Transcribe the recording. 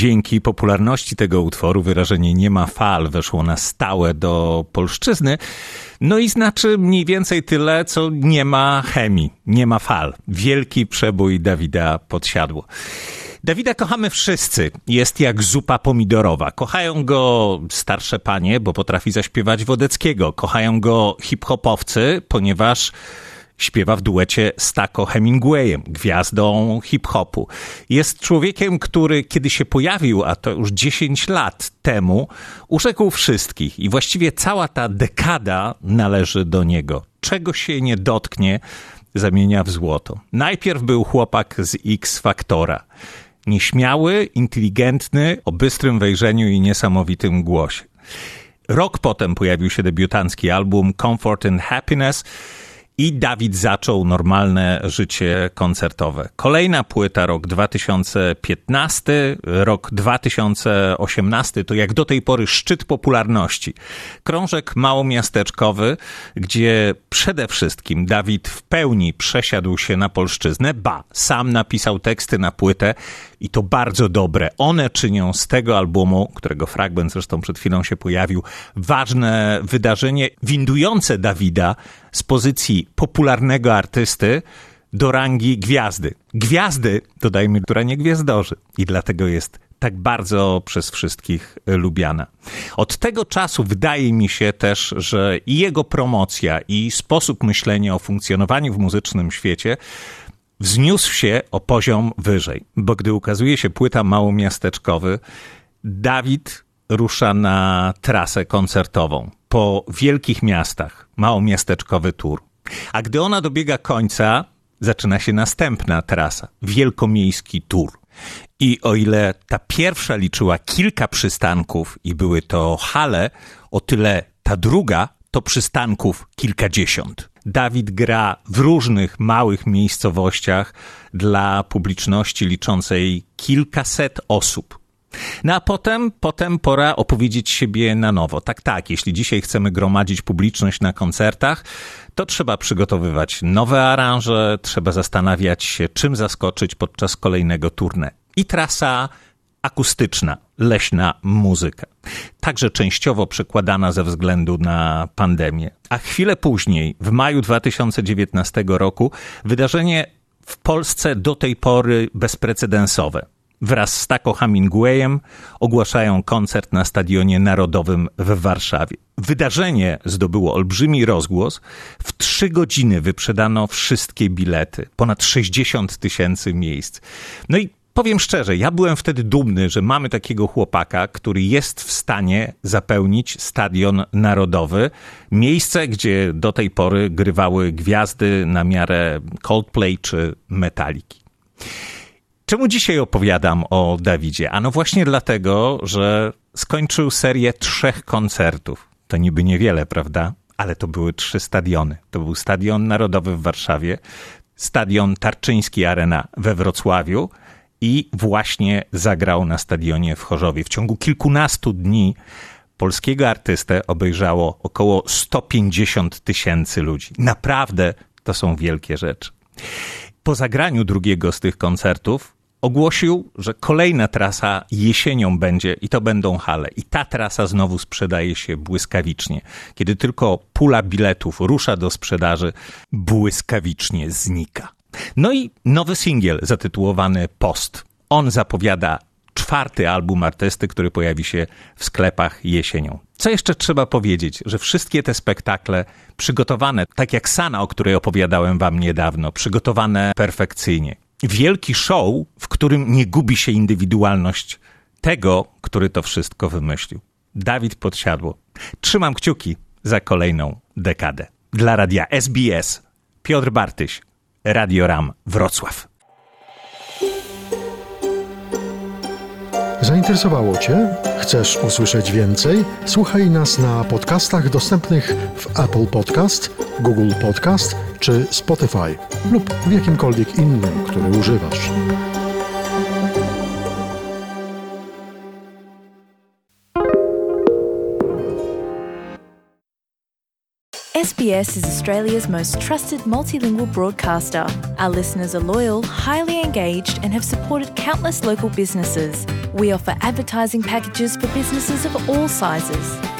Dzięki popularności tego utworu wyrażenie nie ma fal weszło na stałe do polszczyzny. No i znaczy mniej więcej tyle, co nie ma chemii, nie ma fal. Wielki przebój Dawida Podsiadło. Dawida kochamy wszyscy. Jest jak zupa pomidorowa. Kochają go starsze panie, bo potrafi zaśpiewać Wodeckiego. Kochają go hip-hopowcy, ponieważ Śpiewa w duecie z Taco Hemingwayem, gwiazdą hip-hopu. Jest człowiekiem, który kiedy się pojawił, a to już 10 lat temu, urzekł wszystkich i właściwie cała ta dekada należy do niego. Czego się nie dotknie, zamienia w złoto. Najpierw był chłopak z X-Faktora. Nieśmiały, inteligentny, o bystrym wejrzeniu i niesamowitym głosie. Rok potem pojawił się debiutancki album Comfort and Happiness, i Dawid zaczął normalne życie koncertowe. Kolejna płyta, rok 2015, rok 2018 to jak do tej pory szczyt popularności. Krążek małomiasteczkowy, gdzie przede wszystkim Dawid w pełni przesiadł się na polszczyznę, ba, sam napisał teksty na płytę i to bardzo dobre. One czynią z tego albumu, którego fragment zresztą przed chwilą się pojawił, ważne wydarzenie windujące Dawida z pozycji popularnego artysty do rangi gwiazdy. Gwiazdy, dodajmy, która nie gwiazdorzy. I dlatego jest tak bardzo przez wszystkich lubiana. Od tego czasu wydaje mi się też, że i jego promocja, i sposób myślenia o funkcjonowaniu w muzycznym świecie wzniósł się o poziom wyżej, bo gdy ukazuje się płyta małomiasteczkowy, Dawid rusza na trasę koncertową po wielkich miastach, małomiasteczkowy tour. A gdy ona dobiega końca, zaczyna się następna trasa, wielkomiejski tour. I o ile ta pierwsza liczyła kilka przystanków i były to hale, o tyle ta druga to przystanków kilkadziesiąt. Dawid gra w różnych małych miejscowościach dla publiczności liczącej kilkaset osób. No a potem, potem pora opowiedzieć siebie na nowo. Tak, tak, jeśli dzisiaj chcemy gromadzić publiczność na koncertach, to trzeba przygotowywać nowe aranże, trzeba zastanawiać się, czym zaskoczyć podczas kolejnego tournée. I trasa akustyczna, leśna muzyka. Także częściowo przekładana ze względu na pandemię. A chwilę później, w maju 2019 roku, wydarzenie w Polsce do tej pory bezprecedensowe. Wraz z Taco Hemingwayem ogłaszają koncert na Stadionie Narodowym w Warszawie. Wydarzenie zdobyło olbrzymi rozgłos. W trzy godziny wyprzedano wszystkie bilety. Ponad 60 tysięcy miejsc. No i Powiem szczerze, ja byłem wtedy dumny, że mamy takiego chłopaka, który jest w stanie zapełnić stadion narodowy, miejsce, gdzie do tej pory grywały gwiazdy na miarę Coldplay czy Metaliki. Czemu dzisiaj opowiadam o Dawidzie? Ano właśnie dlatego, że skończył serię trzech koncertów. To niby niewiele, prawda? Ale to były trzy stadiony. To był Stadion Narodowy w Warszawie, Stadion Tarczyński Arena we Wrocławiu i właśnie zagrał na stadionie w Chorzowie. W ciągu kilkunastu dni polskiego artystę obejrzało około 150 tysięcy ludzi. Naprawdę to są wielkie rzeczy. Po zagraniu drugiego z tych koncertów ogłosił, że kolejna trasa jesienią będzie i to będą hale. I ta trasa znowu sprzedaje się błyskawicznie. Kiedy tylko pula biletów rusza do sprzedaży, błyskawicznie znika. No i nowy singiel zatytułowany Post. On zapowiada czwarty album artysty, który pojawi się w sklepach jesienią. Co jeszcze trzeba powiedzieć, że wszystkie te spektakle przygotowane, tak jak Sana, o której opowiadałem wam niedawno, przygotowane perfekcyjnie. Wielki show, w którym nie gubi się indywidualność tego, który to wszystko wymyślił. Dawid Podsiadło. Trzymam kciuki za kolejną dekadę. Dla radia SBS Piotr Bartyś, Radio Ram Wrocław. Zainteresowało Cię? Chcesz usłyszeć więcej? Słuchaj nas na podcastach dostępnych w Apple Podcast, Google Podcast czy Spotify lub w jakimkolwiek innym, który używasz. SBS is Australia's most trusted multilingual broadcaster. Our listeners are loyal, highly engaged, and have supported countless local businesses. We offer advertising packages for businesses of all sizes.